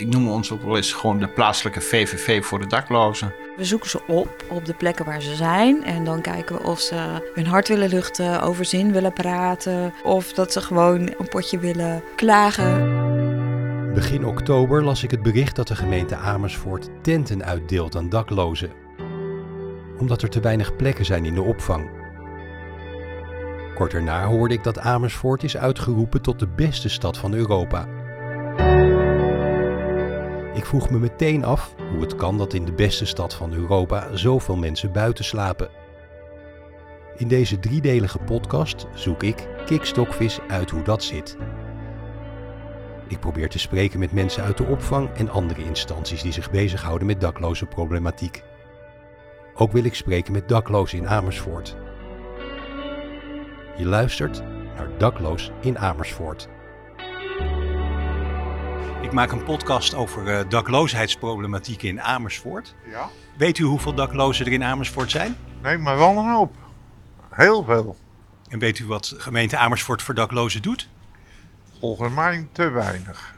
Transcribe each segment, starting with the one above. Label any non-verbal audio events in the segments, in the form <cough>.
Ik noem ons ook wel eens gewoon de plaatselijke VVV voor de daklozen. We zoeken ze op op de plekken waar ze zijn. En dan kijken we of ze hun hart willen luchten, over zin willen praten. Of dat ze gewoon een potje willen klagen. Begin oktober las ik het bericht dat de gemeente Amersfoort tenten uitdeelt aan daklozen. Omdat er te weinig plekken zijn in de opvang. Kort daarna hoorde ik dat Amersfoort is uitgeroepen tot de beste stad van Europa. Ik vroeg me meteen af hoe het kan dat in de beste stad van Europa zoveel mensen buiten slapen. In deze driedelige podcast zoek ik, Kik Stokvis, uit hoe dat zit. Ik probeer te spreken met mensen uit de opvang en andere instanties die zich bezighouden met dakloze problematiek. Ook wil ik spreken met daklozen in Amersfoort. Je luistert naar Dakloos in Amersfoort. Ik maak een podcast over uh, dakloosheidsproblematiek in Amersfoort. Ja? Weet u hoeveel daklozen er in Amersfoort zijn? Nee, maar wel een hoop. Heel veel. En weet u wat gemeente Amersfoort voor daklozen doet? Volgens mij te weinig.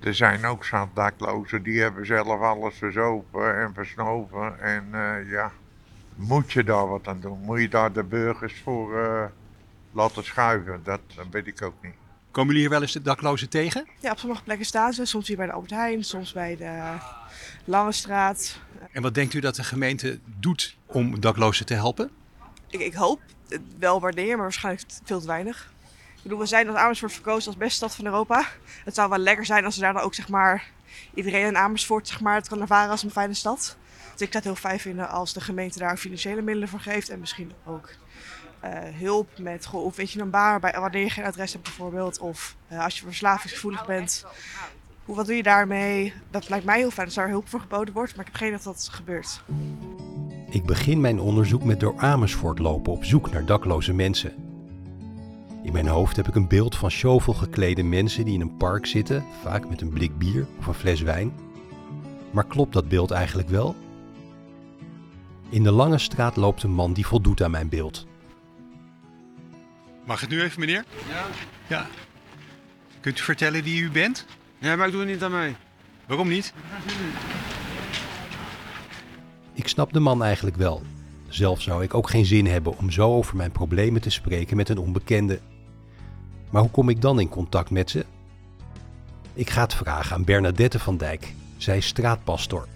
Er zijn ook zat daklozen die hebben zelf alles verzopen en versnoven. En uh, ja, moet je daar wat aan doen? Moet je daar de burgers voor uh, laten schuiven? Dat, dat weet ik ook niet. Komen jullie hier wel eens de daklozen tegen? Ja, op sommige plekken staan ze. Soms hier bij de Albert Heijn, soms bij de Lange Straat. En wat denkt u dat de gemeente doet om daklozen te helpen? Ik, ik hoop het wel waarderen, maar waarschijnlijk veel te weinig. Ik bedoel, we zijn als Amersfoort verkozen als beste stad van Europa. Het zou wel lekker zijn als we daar dan ook zeg maar, iedereen in Amersfoort zeg maar, het kan ervaren als een fijne stad. Dus ik zou het heel fijn vinden als de gemeente daar financiële middelen voor geeft. En misschien ook hulp met, goh, of weet je een baan bij, wanneer je geen adres hebt bijvoorbeeld. Of uh, als je verslavingsgevoelig bent. Hoe, wat doe je daarmee? Dat lijkt mij heel fijn als daar hulp voor geboden wordt. Maar ik heb geen idee dat dat gebeurt. Ik begin mijn onderzoek met door Amersfoort lopen op zoek naar dakloze mensen. In mijn hoofd heb ik een beeld van shovel geklede mensen die in een park zitten, vaak met een blik bier of een fles wijn. Maar klopt dat beeld eigenlijk wel? In de lange straat loopt een man die voldoet aan mijn beeld. Mag het nu even, meneer? Ja. Ja. Kunt u vertellen wie u bent? Ja, maar ik doe er niet aan mee. Waarom niet? Ik snap de man eigenlijk wel. Zelf zou ik ook geen zin hebben om zo over mijn problemen te spreken met een onbekende. Maar hoe kom ik dan in contact met ze? Ik ga het vragen aan Bernadette van Dijk. Zij is straatpastor.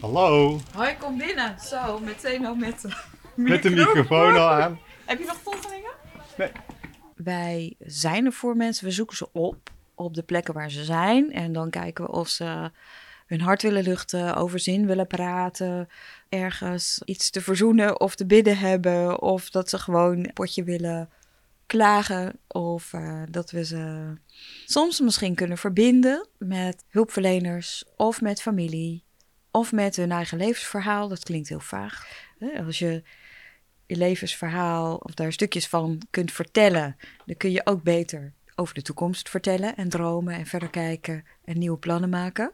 Hallo. Hoi, kom binnen. Zo, meteen al met Met de microfoon al aan. Heb je nog volgelingen? Nee. Wij zijn er voor mensen. We zoeken ze op op de plekken waar ze zijn. En dan kijken we of ze hun hart willen luchten, over zin willen praten, ergens iets te verzoenen of te bidden hebben. Of dat ze gewoon een potje willen klagen. Of uh, dat we ze soms misschien kunnen verbinden met hulpverleners of met familie. Of met hun eigen levensverhaal. Dat klinkt heel vaag. Als je je levensverhaal of daar stukjes van kunt vertellen, dan kun je ook beter over de toekomst vertellen en dromen en verder kijken en nieuwe plannen maken.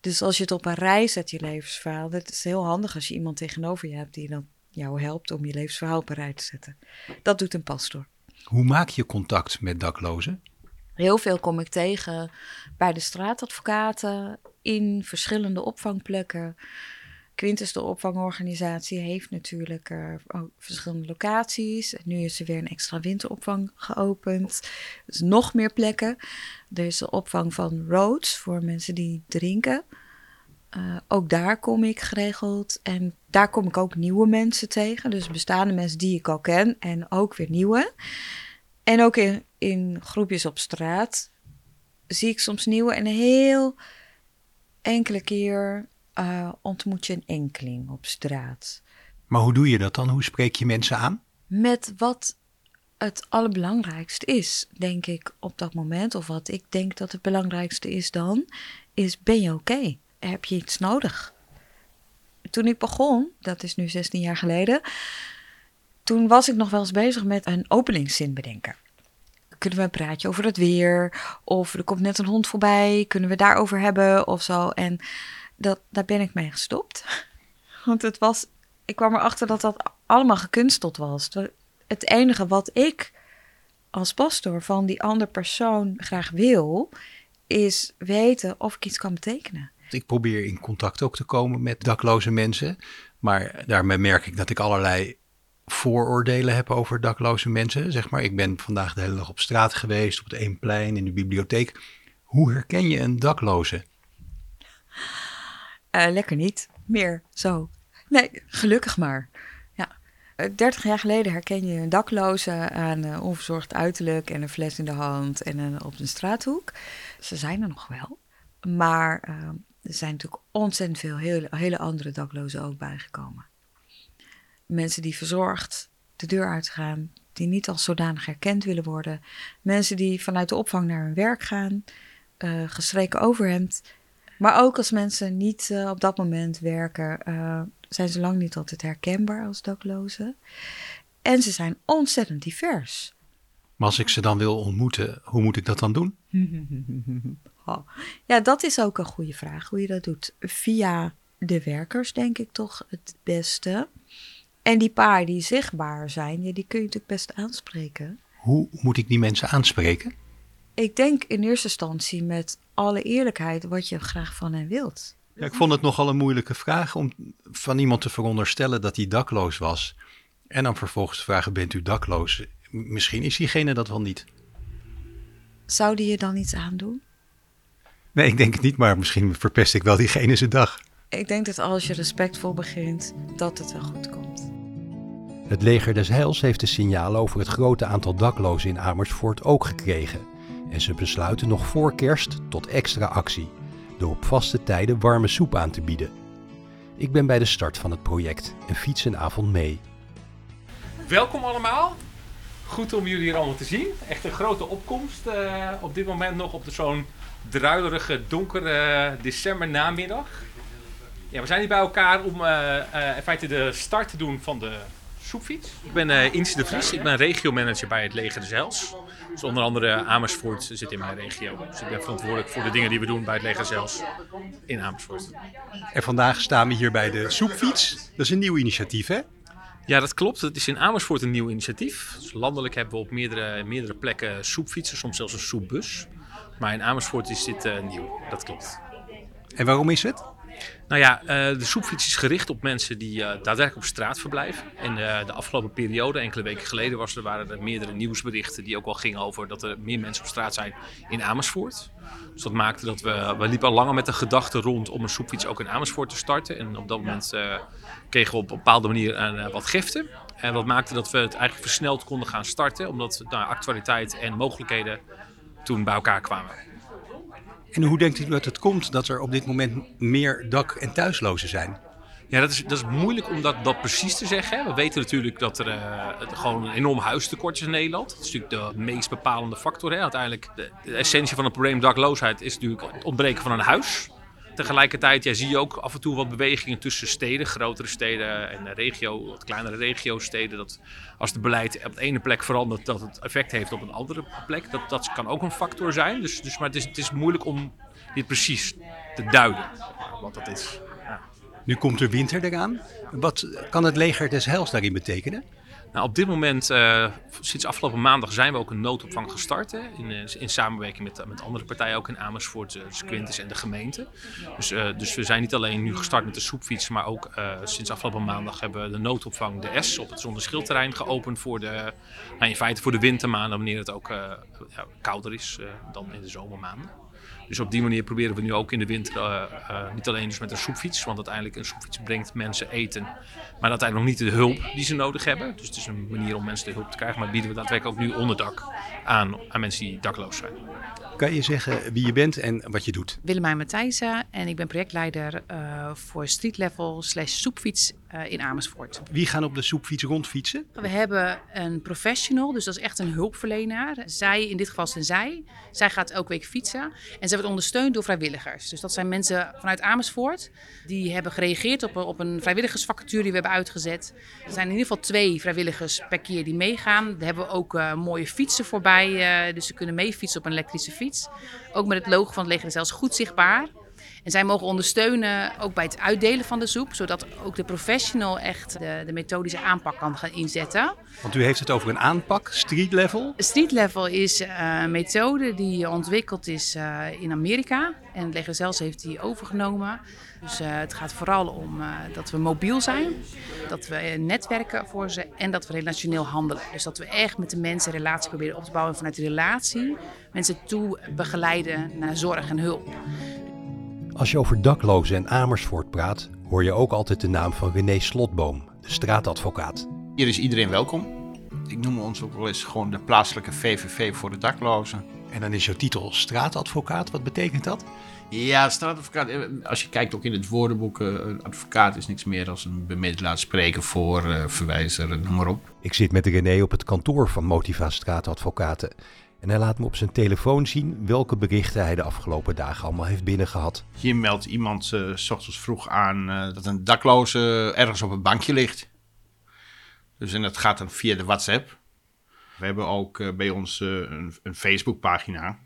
Dus als je het op een rij zet, je levensverhaal, dat is heel handig als je iemand tegenover je hebt die dan jou helpt om je levensverhaal op een rij te zetten. Dat doet een pastor. Hoe maak je contact met daklozen? Heel veel kom ik tegen bij de straatadvocaten, in verschillende opvangplekken. Quintus, de opvangorganisatie, heeft natuurlijk uh, verschillende locaties. Nu is er weer een extra winteropvang geopend. Dus nog meer plekken. Er is de opvang van Roads voor mensen die drinken. Uh, ook daar kom ik geregeld. En daar kom ik ook nieuwe mensen tegen. Dus bestaande mensen die ik al ken en ook weer nieuwe. En ook in, in groepjes op straat zie ik soms nieuwe en heel enkele keer uh, ontmoet je een enkeling op straat. Maar hoe doe je dat dan? Hoe spreek je mensen aan? Met wat het allerbelangrijkste is, denk ik op dat moment, of wat ik denk dat het belangrijkste is dan, is ben je oké? Okay? Heb je iets nodig? Toen ik begon, dat is nu 16 jaar geleden, toen was ik nog wel eens bezig met een openingszin bedenken. Kunnen we een praatje over het weer? Of er komt net een hond voorbij, kunnen we daarover hebben of zo? En dat, daar ben ik mee gestopt. Want het was, ik kwam erachter dat dat allemaal gekunsteld was. Het enige wat ik als pastor van die andere persoon graag wil, is weten of ik iets kan betekenen. Ik probeer in contact ook te komen met dakloze mensen. Maar daarmee merk ik dat ik allerlei vooroordelen heb over dakloze mensen. Zeg maar, ik ben vandaag de hele dag op straat geweest, op het Eemplein, in de bibliotheek. Hoe herken je een dakloze? Uh, lekker niet. Meer zo. Nee, gelukkig maar. Ja. 30 jaar geleden herken je een dakloze aan uh, onverzorgd uiterlijk en een fles in de hand en een, op een straathoek. Ze zijn er nog wel. Maar uh, er zijn natuurlijk ontzettend veel hele, hele andere daklozen ook bijgekomen. Mensen die verzorgd de deur uitgaan, die niet als zodanig herkend willen worden. Mensen die vanuit de opvang naar hun werk gaan, uh, gestreken overhemd. Maar ook als mensen niet uh, op dat moment werken, uh, zijn ze lang niet altijd herkenbaar als daklozen. En ze zijn ontzettend divers. Maar als ik ze dan wil ontmoeten, hoe moet ik dat dan doen? <laughs> oh. Ja, dat is ook een goede vraag, hoe je dat doet. Via de werkers, denk ik toch het beste. En die paar die zichtbaar zijn, ja, die kun je natuurlijk best aanspreken. Hoe moet ik die mensen aanspreken? Ik denk in eerste instantie met alle eerlijkheid wat je graag van hen wilt. Ja, ik vond het nogal een moeilijke vraag om van iemand te veronderstellen dat hij dakloos was. En dan vervolgens te vragen: Bent u dakloos? Misschien is diegene dat wel niet. Zou die je dan iets aandoen? Nee, ik denk het niet, maar misschien verpest ik wel diegene zijn dag. Ik denk dat als je respectvol begint, dat het wel goed komt. Het leger des Heils heeft de signalen over het grote aantal daklozen in Amersfoort ook gekregen. En ze besluiten nog voor kerst tot extra actie, door op vaste tijden warme soep aan te bieden. Ik ben bij de start van het project en fiets een avond mee. Welkom allemaal. Goed om jullie hier allemaal te zien. Echt een grote opkomst uh, op dit moment nog op zo'n druilerige, donkere december namiddag. Ja, we zijn hier bij elkaar om uh, uh, in feite de start te doen van de soepfiets. Ik ben uh, Inse de Vries, ik ben regiomanager bij het Leger Heils. Dus onder andere Amersfoort zit in mijn regio. Dus ik ben verantwoordelijk voor de dingen die we doen bij het Leger Heils in Amersfoort. En vandaag staan we hier bij de soepfiets. Dat is een nieuw initiatief, hè? Ja, dat klopt. Het is in Amersfoort een nieuw initiatief. Dus landelijk hebben we op meerdere, meerdere plekken soepfietsen, soms zelfs een soepbus. Maar in Amersfoort is dit uh, nieuw, dat klopt. En waarom is het? Nou ja, uh, de soepfiets is gericht op mensen die uh, daadwerkelijk op straat verblijven. En uh, de afgelopen periode, enkele weken geleden, was er, waren er meerdere nieuwsberichten die ook al gingen over dat er meer mensen op straat zijn in Amersfoort. Dus dat maakte dat we, we liepen al langer met de gedachte rond om een soepfiets ook in Amersfoort te starten. En op dat moment kregen we op een bepaalde manier wat giften. En dat maakte dat we het eigenlijk versneld konden gaan starten, omdat nou, actualiteit en mogelijkheden toen bij elkaar kwamen. En hoe denkt u dat het komt dat er op dit moment meer dak- en thuislozen zijn? Ja, dat is, dat is moeilijk om dat, dat precies te zeggen. We weten natuurlijk dat er uh, gewoon een enorm huistekort is in Nederland. Dat is natuurlijk de meest bepalende factor. Hè. Uiteindelijk, de, de essentie van het probleem dakloosheid is natuurlijk het ontbreken van een huis. Tegelijkertijd ja, zie je ook af en toe wat bewegingen tussen steden, grotere steden en regio, wat kleinere regio-steden. Dat als het beleid op de ene plek verandert, dat het effect heeft op een andere plek. Dat, dat kan ook een factor zijn. Dus, dus, maar het is, het is moeilijk om dit precies te duiden, wat dat is. Ja. Nu komt er winter eraan. Wat kan het leger des Heils daarin betekenen? Nou, op dit moment, uh, sinds afgelopen maandag, zijn we ook een noodopvang gestart. Hè, in, in samenwerking met, met andere partijen, ook in Amersfoort, uh, Quintus en de gemeente. Dus, dus we zijn niet alleen nu gestart met de soepfiets, maar ook sinds afgelopen maandag hebben we de noodopvang de S op het zonneschildterrein geopend voor de, nou, in feite voor de wintermaanden, wanneer het ook ja, kouder is dan in de zomermaanden. Dus op die manier proberen we nu ook in de winter, uh, uh, niet alleen dus met een soepfiets, want uiteindelijk een soepfiets brengt mensen eten, maar uiteindelijk nog niet de hulp die ze nodig hebben. Dus het is een manier om mensen de hulp te krijgen, maar bieden we daadwerkelijk ook nu onderdak aan, aan mensen die dakloos zijn. Kan je zeggen wie je bent en wat je doet? Willemijn Matthijsa en ik ben projectleider uh, voor Street Level slash soepfiets uh, in Amersfoort. Wie gaan op de soepfiets rondfietsen? We hebben een professional, dus dat is echt een hulpverlener. Zij, in dit geval zijn zij. Zij gaat elke week fietsen en zij wordt ondersteund door vrijwilligers. Dus dat zijn mensen vanuit Amersfoort die hebben gereageerd op een, op een vrijwilligersvacature die we hebben uitgezet. Er zijn in ieder geval twee vrijwilligers per keer die meegaan. Daar hebben we ook uh, mooie fietsen voorbij, uh, dus ze kunnen meefietsen op een elektrische fiets. Ook met het logo van het leger zelfs goed zichtbaar. En zij mogen ondersteunen ook bij het uitdelen van de soep, zodat ook de professional echt de, de methodische aanpak kan gaan inzetten. Want u heeft het over een aanpak, street level. Street level is uh, een methode die ontwikkeld is uh, in Amerika. En Legger zelfs heeft die overgenomen. Dus uh, het gaat vooral om dat we mobiel zijn, dat we netwerken voor ze en dat we relationeel handelen. Dus dat we echt met de mensen een relatie proberen op te bouwen en vanuit relatie mensen toe begeleiden naar zorg en hulp. Als je over daklozen en Amersfoort praat, hoor je ook altijd de naam van René Slotboom, de straatadvocaat. Hier is iedereen welkom. Ik noem ons ook wel eens gewoon de plaatselijke VVV voor de daklozen. En dan is jouw titel straatadvocaat. Wat betekent dat? Ja, straatadvocaat. Als je kijkt ook in het woordenboek, een advocaat is niks meer dan een bemiddelaar, spreken voor, uh, verwijzer, noem maar op. Ik zit met René op het kantoor van Motiva Straatadvocaten. En hij laat me op zijn telefoon zien welke berichten hij de afgelopen dagen allemaal heeft binnengehad. Hier meldt iemand uh, s ochtends vroeg aan uh, dat een dakloze ergens op een bankje ligt. Dus en dat gaat dan via de WhatsApp. We hebben ook uh, bij ons een, een Facebookpagina.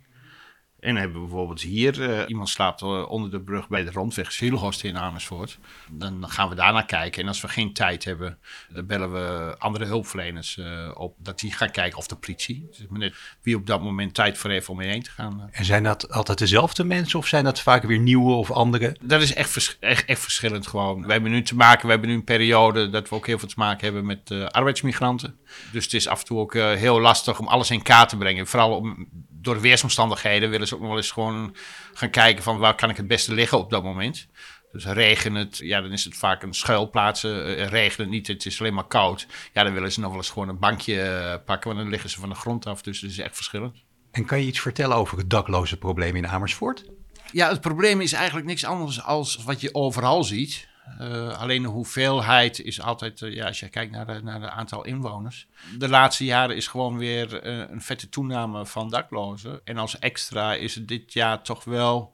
En hebben we bijvoorbeeld hier, uh, iemand slaapt uh, onder de brug bij de rondweg Zielhorst in Amersfoort. Dan gaan we daar naar kijken. En als we geen tijd hebben, dan bellen we andere hulpverleners uh, op. Dat die gaan kijken of de politie. Dus net wie op dat moment tijd voor heeft om heen te gaan. En zijn dat altijd dezelfde mensen of zijn dat vaak weer nieuwe of andere? Dat is echt, vers echt, echt, verschillend gewoon. We hebben nu te maken, we hebben nu een periode dat we ook heel veel te maken hebben met arbeidsmigranten. Dus het is af en toe ook heel lastig om alles in kaart te brengen. Vooral om door de weersomstandigheden willen ze ook nog wel eens gewoon gaan kijken van waar kan ik het beste liggen op dat moment. Dus regen het, ja, dan is het vaak een schuilplaats. Uh, regen het niet, het is alleen maar koud. Ja, dan willen ze nog wel eens gewoon een bankje uh, pakken, want dan liggen ze van de grond af. Dus het is echt verschillend. En kan je iets vertellen over het dakloze probleem in Amersfoort? Ja, het probleem is eigenlijk niks anders als wat je overal ziet. Uh, alleen de hoeveelheid is altijd, uh, ja, als je kijkt naar het naar aantal inwoners. De laatste jaren is gewoon weer uh, een vette toename van daklozen. En als extra is het dit jaar toch wel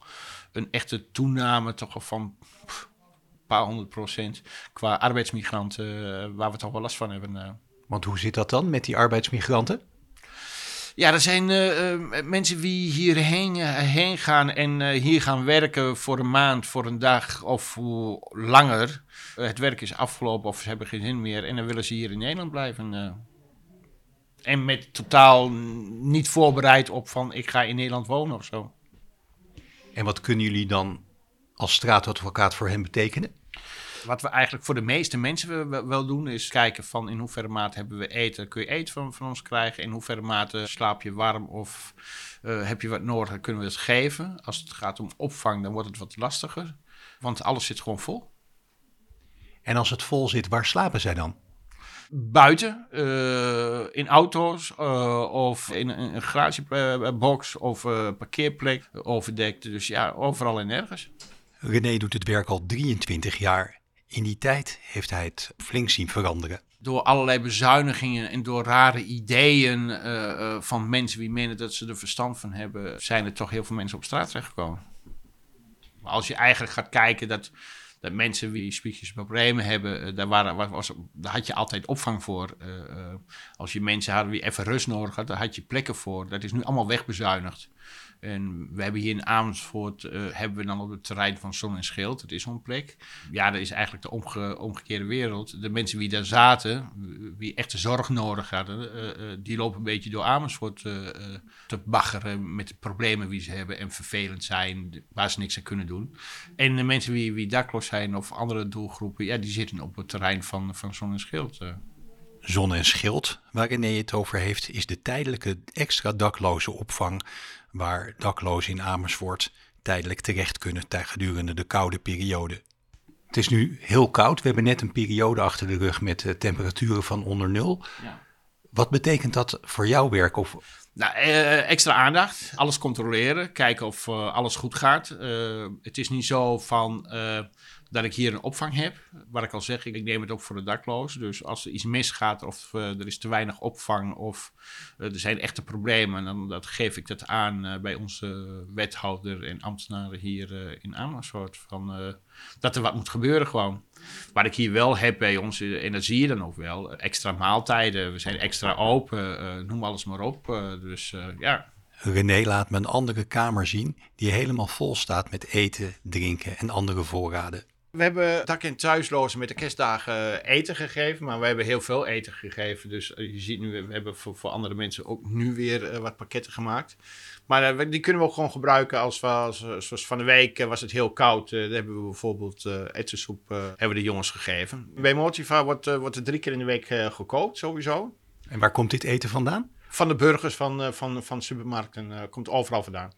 een echte toename toch van een paar honderd procent qua arbeidsmigranten, waar we toch wel last van hebben. Want hoe zit dat dan met die arbeidsmigranten? Ja, er zijn uh, uh, mensen die hierheen uh, heen gaan en hier gaan werken voor een maand, voor een dag of langer. het werk is afgelopen of ze hebben geen zin meer en dan willen ze hier in Nederland blijven. en met totaal niet voorbereid op van ik ga in Nederland wonen of zo. En wat kunnen jullie dan als straatadvocaat voor hen betekenen? Wat we eigenlijk voor de meeste mensen wel doen, is kijken van in hoeverre mate hebben we eten. Kun je eten van, van ons krijgen? In hoeverre mate slaap je warm of uh, heb je wat nodig? Kunnen we het geven? Als het gaat om opvang, dan wordt het wat lastiger. Want alles zit gewoon vol. En als het vol zit, waar slapen zij dan? Buiten, uh, in auto's uh, of in een, garagebox of parkeerplek, overdekt. Dus ja, overal en nergens. René doet het werk al 23 jaar. In die tijd heeft hij het flink zien veranderen. Door allerlei bezuinigingen en door rare ideeën uh, uh, van mensen die menen dat ze er verstand van hebben, zijn er toch heel veel mensen op straat terechtgekomen. Maar als je eigenlijk gaat kijken dat, dat mensen die psychische problemen hebben, uh, daar, waren, was, daar had je altijd opvang voor. als je mensen hadden die even rust nodig hadden, daar had je plekken voor. Dat is nu allemaal wegbezuinigd. En we hebben hier in Amersfoort, uh, hebben we dan op het terrein van Zon en Schild, dat is zo'n plek. Ja, dat is eigenlijk de omge omgekeerde wereld. De mensen die daar zaten, die echte zorg nodig hadden, uh, uh, die lopen een beetje door Amersfoort te baggeren met de problemen die ze hebben en vervelend zijn, waar ze niks aan kunnen doen. En de mensen die, die dakloos zijn of andere doelgroepen, ja, die zitten op het terrein van, van Zon en Schild. Zon en Schild, waar René het over heeft, is de tijdelijke extra dakloze opvang waar daklozen in Amersfoort tijdelijk terecht kunnen gedurende de koude periode. Het is nu heel koud. We hebben net een periode achter de rug met uh, temperaturen van onder nul. Ja. Wat betekent dat voor jouw werk? Of... Nou, uh, extra aandacht, alles controleren, kijken of uh, alles goed gaat. het is niet zo van dat ik hier een opvang heb. Wat ik al zeg, ik, neem het ook voor de dakloos. Dus als er iets misgaat of uh, er is te weinig opvang of uh, er zijn echte problemen, dan dat geef ik dat aan uh, bij onze wethouder en ambtenaren hier in Amersfoort. Van, dat er wat moet gebeuren gewoon. Wat ik hier wel heb bij ons, en dat zie je dan ook wel, extra maaltijden. We zijn extra open, noem alles maar op. dus ja, René laat me een andere kamer zien die helemaal vol staat met eten, drinken en andere voorraden. We hebben dak- en thuislozen met de kerstdagen eten gegeven, maar we hebben heel veel eten gegeven. Dus eh, je ziet nu, we hebben voor, voor andere mensen ook nu weer eh, wat pakketten gemaakt. Maar eh, die kunnen we ook gewoon gebruiken als we, als, zoals van de week was het heel koud. dan hebben we bijvoorbeeld eh eh, hebben we de jongens gegeven. Bij Motiva wordt, wordt er drie keer in de week eh, gekookt, sowieso. En waar komt dit eten vandaan? Van de burgers van, eh, van, van supermarkten eh, komt overal vandaan.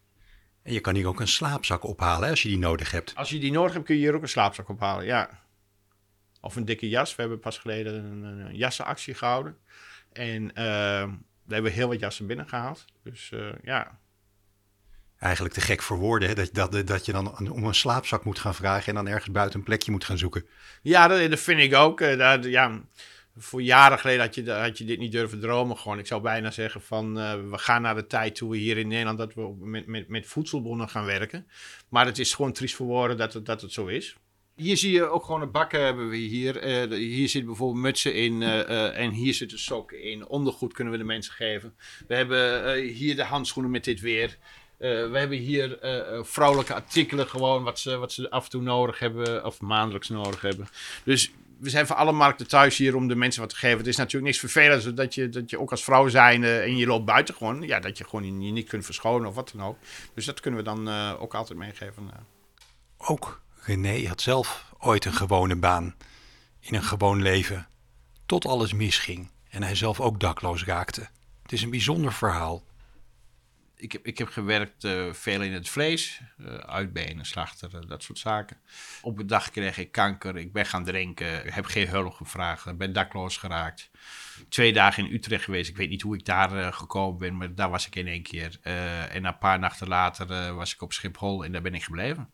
En je kan hier ook een slaapzak ophalen hè, als je die nodig hebt. Als je die nodig hebt, kun je hier ook een slaapzak ophalen, ja. Of een dikke jas. We hebben pas geleden een, een jassenactie gehouden. En eh, daar hebben we heel wat jassen binnengehaald. Dus eh, ja, Eigenlijk te gek voor woorden, hè? Dat, dat, dat je dan om een slaapzak moet gaan vragen en dan ergens buiten een plekje moet gaan zoeken. ja dat, dat vind ik ook. Eh, ja, voor jaren geleden had je, je dit niet durven dromen. Gewoon. Ik zou bijna zeggen van eh, we gaan naar de tijd toe hier in Nederland dat we met, met, met voedselbonnen gaan werken. Maar het is gewoon triest voor woorden dat het, dat het zo is. Hier zie je ook gewoon een bakken hebben we hier. Eh, hier zitten bijvoorbeeld mutsen in eh, en hier zitten sokken in. Ondergoed kunnen we de mensen geven. We hebben hier de handschoenen met dit weer. We hebben hier eh, vrouwelijke artikelen gewoon wat ze, wat ze af en toe nodig hebben of maandelijks nodig hebben. Dus we zijn voor alle markten thuis hier om de mensen wat te geven. Het is natuurlijk niks vervelends dat je, dat je ook als vrouw zijn eh, en je loopt buiten gewoon. Ja, dat je gewoon je niet kunt verschonen of wat dan ook. Dus dat kunnen we dan eh, ook altijd meegeven. eh. Ook René had zelf ooit een gewone baan in een gewoon leven, tot alles misging en hij zelf ook dakloos raakte. Het is een bijzonder verhaal. Ik, heb, ik heb gewerkt eh, veel in het vlees, eh, uitbenen, slachter, eh, dat soort zaken. Op een dag kreeg ik kanker, ik ben gaan drinken, heb geen hulp gevraagd, ben dakloos geraakt. Twee dagen in Utrecht geweest, ik weet niet hoe ik daar gekomen ben, maar daar was ik in één keer. En een paar nachten later was ik op Schiphol en daar ben ik gebleven.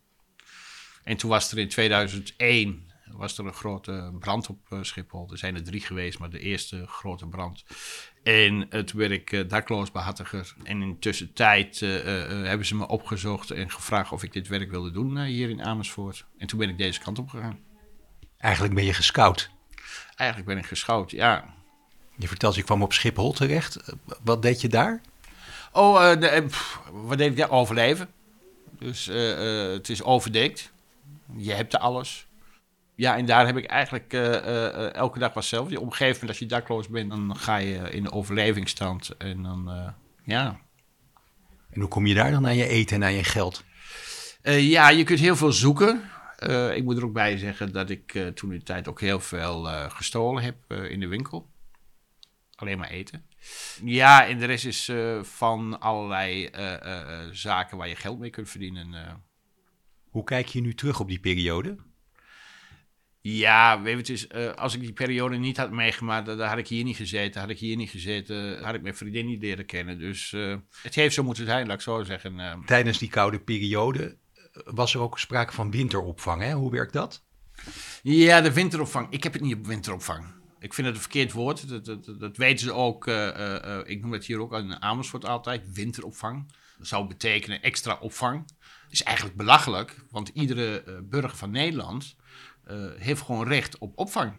En toen was er in 2001 was er een grote brand op eh, Schiphol. Er zijn er drie geweest, maar de eerste grote brand. En toen werd ik eh, dakloosbehartiger. En in de tussentijd eh, hebben ze me opgezocht en gevraagd of ik dit werk wilde doen hier in Amersfoort. En toen ben ik deze kant op gegaan. Eigenlijk ben je gescout. Eigenlijk ben ik geschout, ja. Je vertelt, je kwam op Schiphol terecht. Wat deed je daar? Oh, de, pff, wat deed ik daar? Overleven. Dus het is overdekt. Je hebt er alles. Ja, en daar heb ik eigenlijk eh, eh, eh, elke dag. Op een gegeven moment, als je dakloos bent, dan ga je in de overlevingsstand. En dan, ja. En hoe kom je daar dan aan je eten en aan je geld? Ja, je kunt heel veel zoeken. Ik moet er ook bij zeggen dat ik toen in de tijd ook heel veel gestolen heb in de winkel. Alleen maar eten. Ja, en de rest is van allerlei zaken waar je geld mee kunt verdienen. Hoe kijk je nu terug op die periode? Ja, weet je, het is, eh, als ik die periode niet had meegemaakt, dan dan had ik hier niet gezeten. Had ik hier niet gezeten, had ik mijn vriendin niet leren kennen. Dus eh, het heeft zo moeten zijn, laat ik zo zeggen. eh. Tijdens die koude periode was er ook sprake van winteropvang. Hè? Hoe werkt dat? Ja, de winteropvang. Ik heb het niet op winteropvang. Ik vind het een verkeerd woord. Dat, dat, dat- weten ze ook. ik noem het hier ook in Amersfoort altijd. Winteropvang. Dat zou betekenen extra opvang. Dat is eigenlijk belachelijk. Want iedere burger van Nederland heeft gewoon recht op opvang.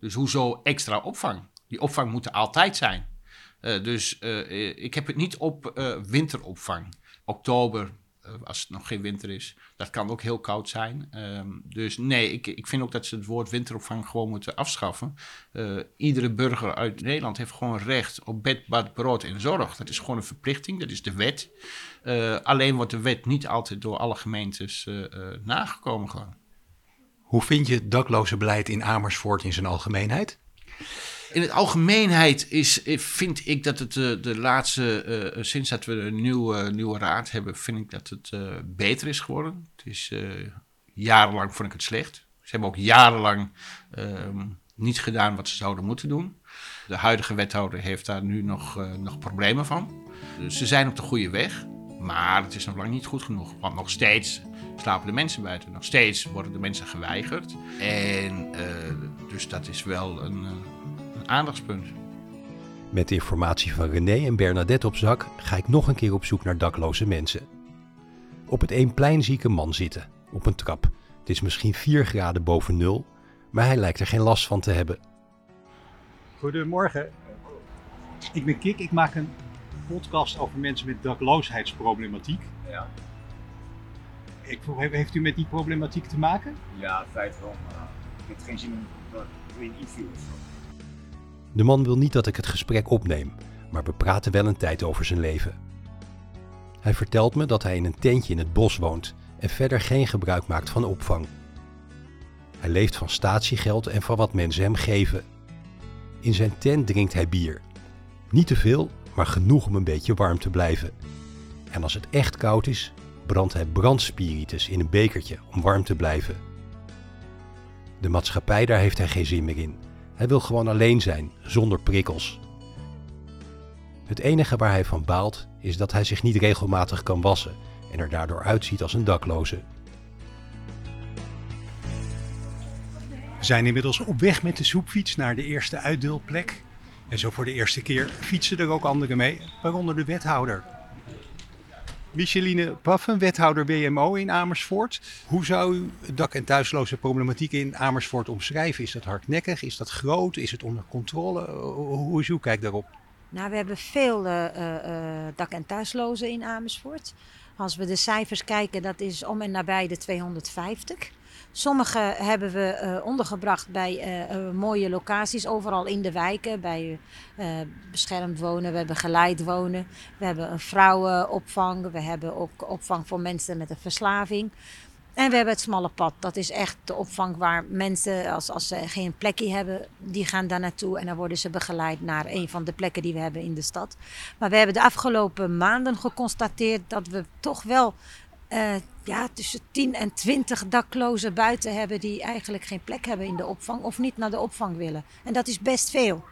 Dus hoezo extra opvang? Die opvang moet er altijd zijn. Eh, dus eh, eh, ik heb het niet op eh, winteropvang. Oktober, eh, als het nog geen winter is. Dat kan ook heel koud zijn. Ehm, dus nee, ik, ik vind ook dat ze het woord winteropvang gewoon moeten afschaffen. Eh, iedere burger uit Nederland heeft gewoon recht op bed, bad, brood en zorg. Dat is gewoon een verplichting, dat is de wet. Eh, alleen wordt de wet niet altijd door alle gemeentes eh, eh, nagekomen gewoon. Hoe vind je het dakloze beleid in Amersfoort in zijn algemeenheid? In het algemeenheid is, eh, vind ik dat het eh, de laatste, eh, sinds dat we een nieuwe, nieuwe raad hebben, vind ik dat het eh, beter is geworden. Het is eh, jarenlang vond ik het slecht. Ze hebben ook jarenlang ehm, niet gedaan wat ze zouden moeten doen. De huidige wethouder heeft daar nu nog, eh, nog problemen van. Dus ze zijn op de goede weg, maar het is nog lang niet goed genoeg. Want nog steeds slapen de mensen buiten. Nog steeds worden de mensen geweigerd. En eh, dus dat is wel een, eh, een aandachtspunt. Met de informatie van René en Bernadette op zak ga ik nog een keer op zoek naar dakloze mensen. Op het Eemplein zie ik een man zitten, op een trap. Het is misschien 4 graden boven nul, maar hij lijkt er geen last van te hebben. Goedemorgen. Ik ben Kik, ik maak een podcast over mensen met dakloosheidsproblematiek. Ja. Ik vroeg, heeft u met die problematiek te maken? Ja, in feite wel, maar ik heb geen zin om dat in een interview of zo. De man wil niet dat ik het gesprek opneem, maar we praten wel een tijd over zijn leven. Hij vertelt me dat hij in een tentje in het bos woont en verder geen gebruik maakt van opvang. Hij leeft van statiegeld en van wat mensen hem geven. In zijn tent drinkt hij bier. Niet te veel, maar genoeg om een beetje warm te blijven. En als het echt koud is, brandt hij brandspiritus in een bekertje om warm te blijven. De maatschappij daar heeft hij geen zin meer in. Hij wil gewoon alleen zijn, zonder prikkels. Het enige waar hij van baalt is dat hij zich niet regelmatig kan wassen en er daardoor uitziet als een dakloze. We zijn inmiddels op weg met de soepfiets naar de eerste uitdeelplek. En zo voor de eerste keer fietsen er ook anderen mee, waaronder de wethouder. Micheline Paffen, wethouder WMO in Amersfoort. Hoe zou u dak- en thuisloze problematiek in Amersfoort omschrijven? Is dat hardnekkig? Is dat groot? Is het onder controle? Hoe is uw kijk daarop? Nou, we hebben veel eh, eh, eh, dak- en thuislozen in Amersfoort. Als we de cijfers kijken, dat is om en nabij de 250. Sommige hebben we eh, ondergebracht bij eh, eh, mooie locaties, overal in de wijken. Bij beschermd wonen, we hebben geleid wonen. We hebben een vrouwenopvang, we hebben ook opvang voor mensen met een verslaving. En we hebben het smalle pad. Dat is echt de opvang waar mensen, als, als ze geen plekje hebben, die gaan daar naartoe. En dan worden ze begeleid naar een van de plekken die we hebben in de stad. Maar we hebben de afgelopen maanden geconstateerd dat we toch wel eh, ja, tussen 10 en 20 daklozen buiten hebben die eigenlijk geen plek hebben in de opvang of niet naar de opvang willen. En dat is best veel.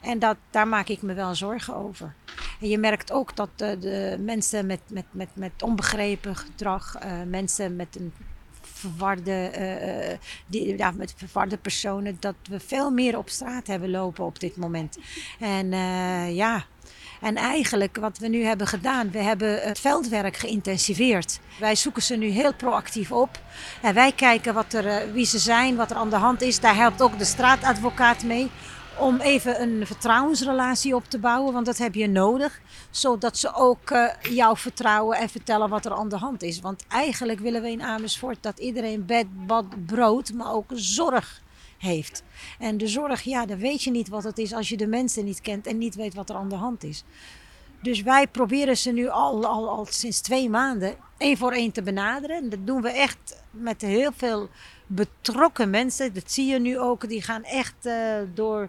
En dat, daar maak ik me wel zorgen over. En je merkt ook dat de, de mensen met, met, met, met onbegrepen gedrag, eh, mensen met een verwarde, eh, die, ja, met verwarde personen, dat we veel meer op straat hebben lopen op dit moment. En ja, en eigenlijk wat we nu hebben gedaan, we hebben het veldwerk geïntensiveerd. Wij zoeken ze nu heel proactief op. En wij kijken wat er, eh, wie ze zijn, wat er aan de hand is. Daar helpt ook de straatadvocaat mee. Om even een vertrouwensrelatie op te bouwen, want dat heb je nodig. Zodat ze ook eh, jou vertrouwen en vertellen wat er aan de hand is. Want eigenlijk willen we in Amersfoort dat iedereen bed, bad, brood, maar ook zorg heeft. En de zorg, ja, dan weet je niet wat het is als je de mensen niet kent en niet weet wat er aan de hand is. Dus wij proberen ze nu al, al, al sinds twee maanden één voor één te benaderen. En dat doen we echt met heel veel betrokken mensen. Dat zie je nu ook. Die gaan echt eh, door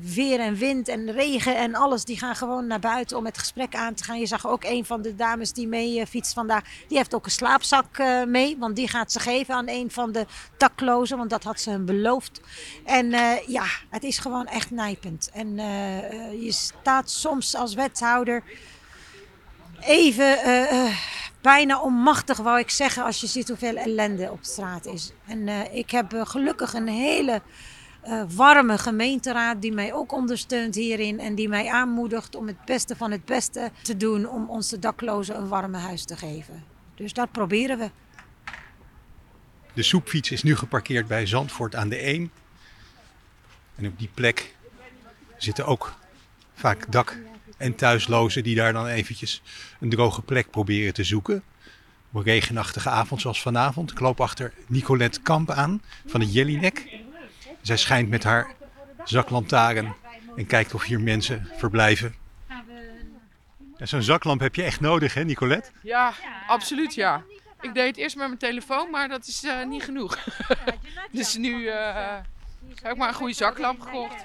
weer en wind en regen en alles. Die gaan gewoon naar buiten om het gesprek aan te gaan. Je zag ook een van de dames die mee eh, fietst vandaag. Die heeft ook een slaapzak eh, mee. Want die gaat ze geven aan een van de daklozen. Want dat had ze hem beloofd. En eh, ja, het is gewoon echt nijpend. En je staat soms als wethouder even bijna onmachtig, wou ik zeggen, als je ziet hoeveel ellende op straat is. En ik heb gelukkig een hele eh, warme gemeenteraad die mij ook ondersteunt hierin en die mij aanmoedigt om het beste van het beste te doen om onze daklozen een warme huis te geven. Dus dat proberen we. De soepfiets is nu geparkeerd bij Zandvoort aan de Eem. En op die plek zitten ook vaak dak- en thuislozen die daar dan eventjes een droge plek proberen te zoeken. Op een regenachtige avond zoals vanavond. Ik loop achter Nicolette Kamp aan van het Jellinek. Zij schijnt met haar zaklantaarn en kijkt of hier mensen verblijven. En zo'n zaklamp heb je echt nodig, hè, Nicolette? Ja, absoluut ja. Ik deed het eerst met mijn telefoon, maar dat is eh, niet genoeg. <laughs> dus nu eh, heb ik maar een goede zaklamp gekocht.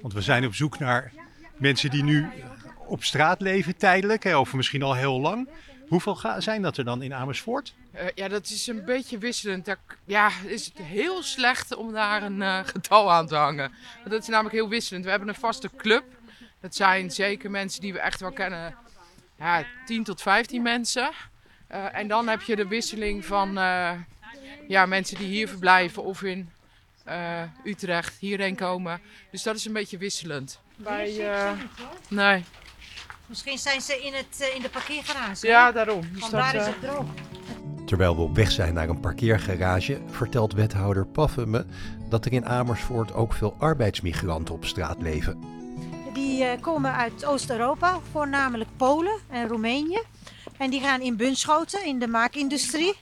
Want we zijn op zoek naar mensen die nu op straat leven tijdelijk, hè, of misschien al heel lang. Hoeveel zijn dat er dan in Amersfoort? Eh, ja, dat is een beetje wisselend. Daar, ja, is het heel slecht om daar een eh, <laughs> getal aan te hangen. Want dat is namelijk heel wisselend. We hebben een vaste club. Dat zijn zeker mensen die we echt wel kennen. Ja, 10 tot 15 mensen. Eh, en dan heb je de wisseling van eh, ja, mensen die hier verblijven of in eh, Utrecht hierheen komen. Dus dat is een beetje wisselend. Bij, eh, nee. Misschien zijn ze in, het, eh, in de parkeergarage. Ja, daarom. Dus Vandaar dat, is eh, het droog. Terwijl we op weg zijn naar een parkeergarage, vertelt wethouder Paffen me dat er in Amersfoort ook veel arbeidsmigranten op straat leven. Die die eh, komen uit Oost-Europa, voornamelijk Polen en Roemenië. En die gaan in Bunschoten, in de maakindustrie,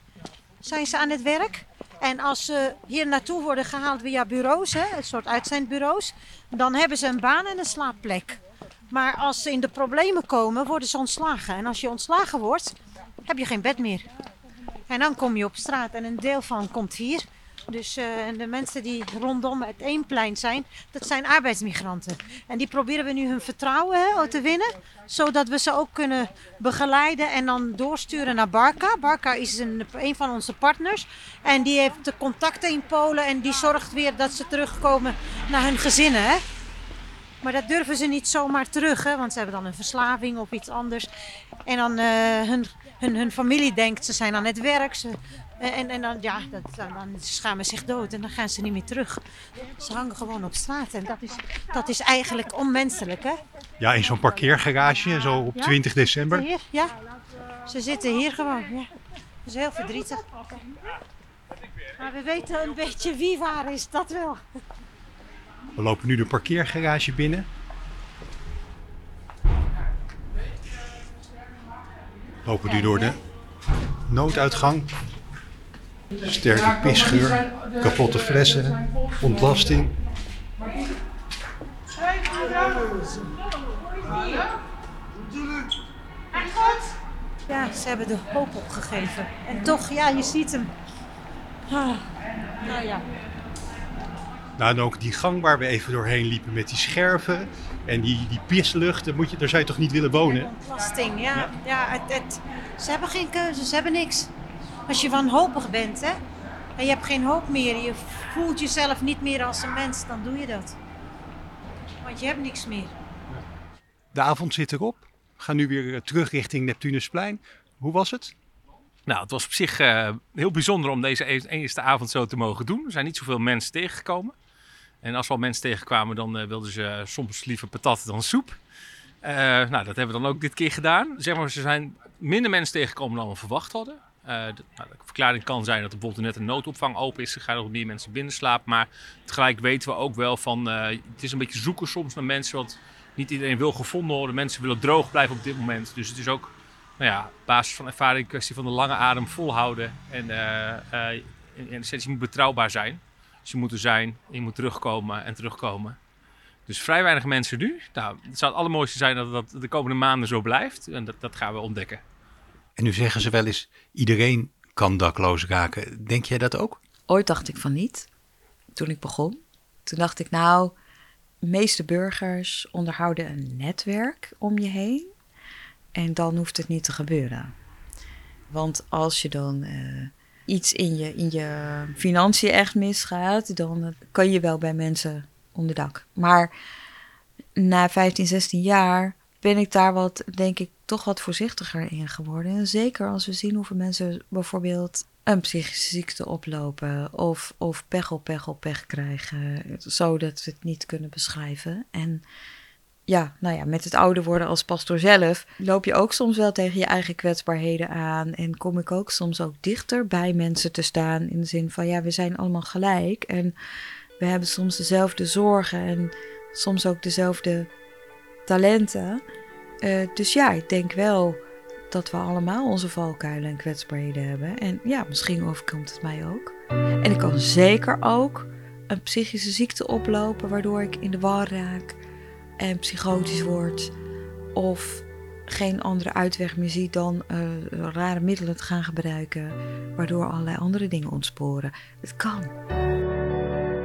zijn ze aan het werk. En als ze hier naartoe worden gehaald via bureaus, hè, een soort uitzendbureaus, dan hebben ze een baan en een slaapplek. Maar als ze in de problemen komen, worden ze ontslagen. En als je ontslagen wordt, heb je geen bed meer. En dan kom je op straat en een deel van komt hier. Dus eh, de mensen die rondom het Eemplein zijn, dat zijn arbeidsmigranten. En die proberen we nu hun vertrouwen hè, te winnen. Zodat we ze ook kunnen begeleiden en dan doorsturen naar Barca. Barca is een, van onze partners. En die heeft de contacten in Polen en die zorgt weer dat ze terugkomen naar hun gezinnen. Hè. Maar dat durven ze niet zomaar terug, hè, want ze hebben dan een verslaving of iets anders. En dan uh, hun, hun, hun familie denkt ze zijn aan het werk. Ze, en, en dan, ja, dat, dan schamen zich dood en dan gaan ze niet meer terug. Ze hangen gewoon op straat en dat is, dat is eigenlijk onmenselijk. Hè? Ja, in zo'n parkeergarage, zo op Ja? 20 december. Hier, ja, ze zitten hier gewoon. Ja. Dat is heel verdrietig. Maar we weten een beetje wie waar is, dat wel. We lopen nu de parkeergarage binnen. Lopen nu door de nooduitgang. Sterke pisgeur, kapotte flessen, ontlasting. Ja, ze hebben de hoop opgegeven. En toch, ja, je ziet hem. Ah, nou ja. Nou, en ook die gang waar we even doorheen liepen met die scherven en die, die pislucht, daar, moet je, daar zou je toch niet willen wonen? Ontlasting, ja. ja het, het, ze hebben geen keuze, ze hebben niks. Als je wanhopig bent, hè, en je hebt geen hoop meer, je voelt jezelf niet meer als een mens, dan doe je dat. Want je hebt niks meer. De avond zit erop. We gaan nu weer eh, terug richting Neptunusplein. Hoe was het? Nou, het was op zich eh, heel bijzonder om deze e- eerste avond zo te mogen doen. Er zijn niet zoveel mensen tegengekomen. En als we al mensen tegenkwamen, dan eh, wilden ze soms liever patat dan soep. Eh, nou, dat hebben we dan ook dit keer gedaan. Zeg maar, ze zijn minder mensen tegengekomen dan we verwacht hadden. De, nou, de verklaring kan zijn dat er bijvoorbeeld net een noodopvang open is. Er gaan nog meer mensen binnen slapen. Maar tegelijk weten we ook wel van... het is een beetje zoeken soms naar mensen. Want niet iedereen wil gevonden worden. Mensen willen droog blijven op dit moment. Dus het is ook nou ja, op basis van ervaring, kwestie van de lange adem volhouden. En eh, eh, in, in essentie moet betrouwbaar zijn. Dus je moet er zijn, je moet terugkomen en terugkomen. Dus vrij weinig mensen nu. Nou, het zou het allermooiste zijn dat dat de komende maanden zo blijft. En dat, dat gaan we ontdekken. En nu zeggen ze wel eens, iedereen kan dakloos raken. Denk jij dat ook? Ooit dacht ik van niet, toen ik begon. Toen dacht ik, nou, de meeste burgers onderhouden een netwerk om je heen. En dan hoeft het niet te gebeuren. Want als je dan eh, iets in je, in je financiën echt misgaat, dan eh, kan je wel bij mensen onderdak. Maar na 15, 16 jaar ben ik daar wat, denk ik, toch wat voorzichtiger in geworden. En zeker als we zien hoeveel mensen bijvoorbeeld een psychische ziekte oplopen of, of pech op pech op pech krijgen, zodat we het niet kunnen beschrijven. En ja, nou ja, met het ouder worden als pastoor zelf loop je ook soms wel tegen je eigen kwetsbaarheden aan. En kom ik ook soms ook dichter bij mensen te staan in de zin van ja, we zijn allemaal gelijk. En we hebben soms dezelfde zorgen en soms ook dezelfde talenten. Uh, dus ja, ik denk wel dat we allemaal onze valkuilen en kwetsbaarheden hebben. En ja, misschien overkomt het mij ook. En ik kan zeker ook een psychische ziekte oplopen waardoor ik in de war raak en psychotisch word. Of geen andere uitweg meer zie dan uh, rare middelen te gaan gebruiken, waardoor allerlei andere dingen ontsporen. Het kan.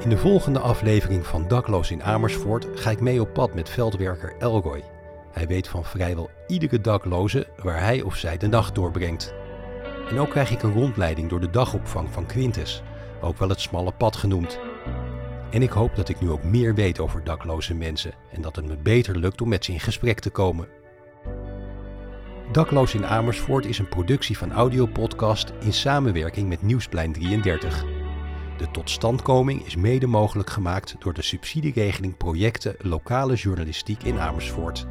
In de volgende aflevering van Dakloos in Amersfoort ga ik mee op pad met veldwerker Elroy. Hij weet van vrijwel iedere dakloze waar hij of zij de nacht doorbrengt. En ook krijg ik een rondleiding door de dagopvang van Quintus, ook wel het smalle pad genoemd. En ik hoop dat ik nu ook meer weet over dakloze mensen en dat het me beter lukt om met ze in gesprek te komen. Dakloos in Amersfoort is een productie van Audiopodcast in samenwerking met Nieuwsplein 33. De totstandkoming is mede mogelijk gemaakt door de subsidieregeling projecten lokale journalistiek in Amersfoort.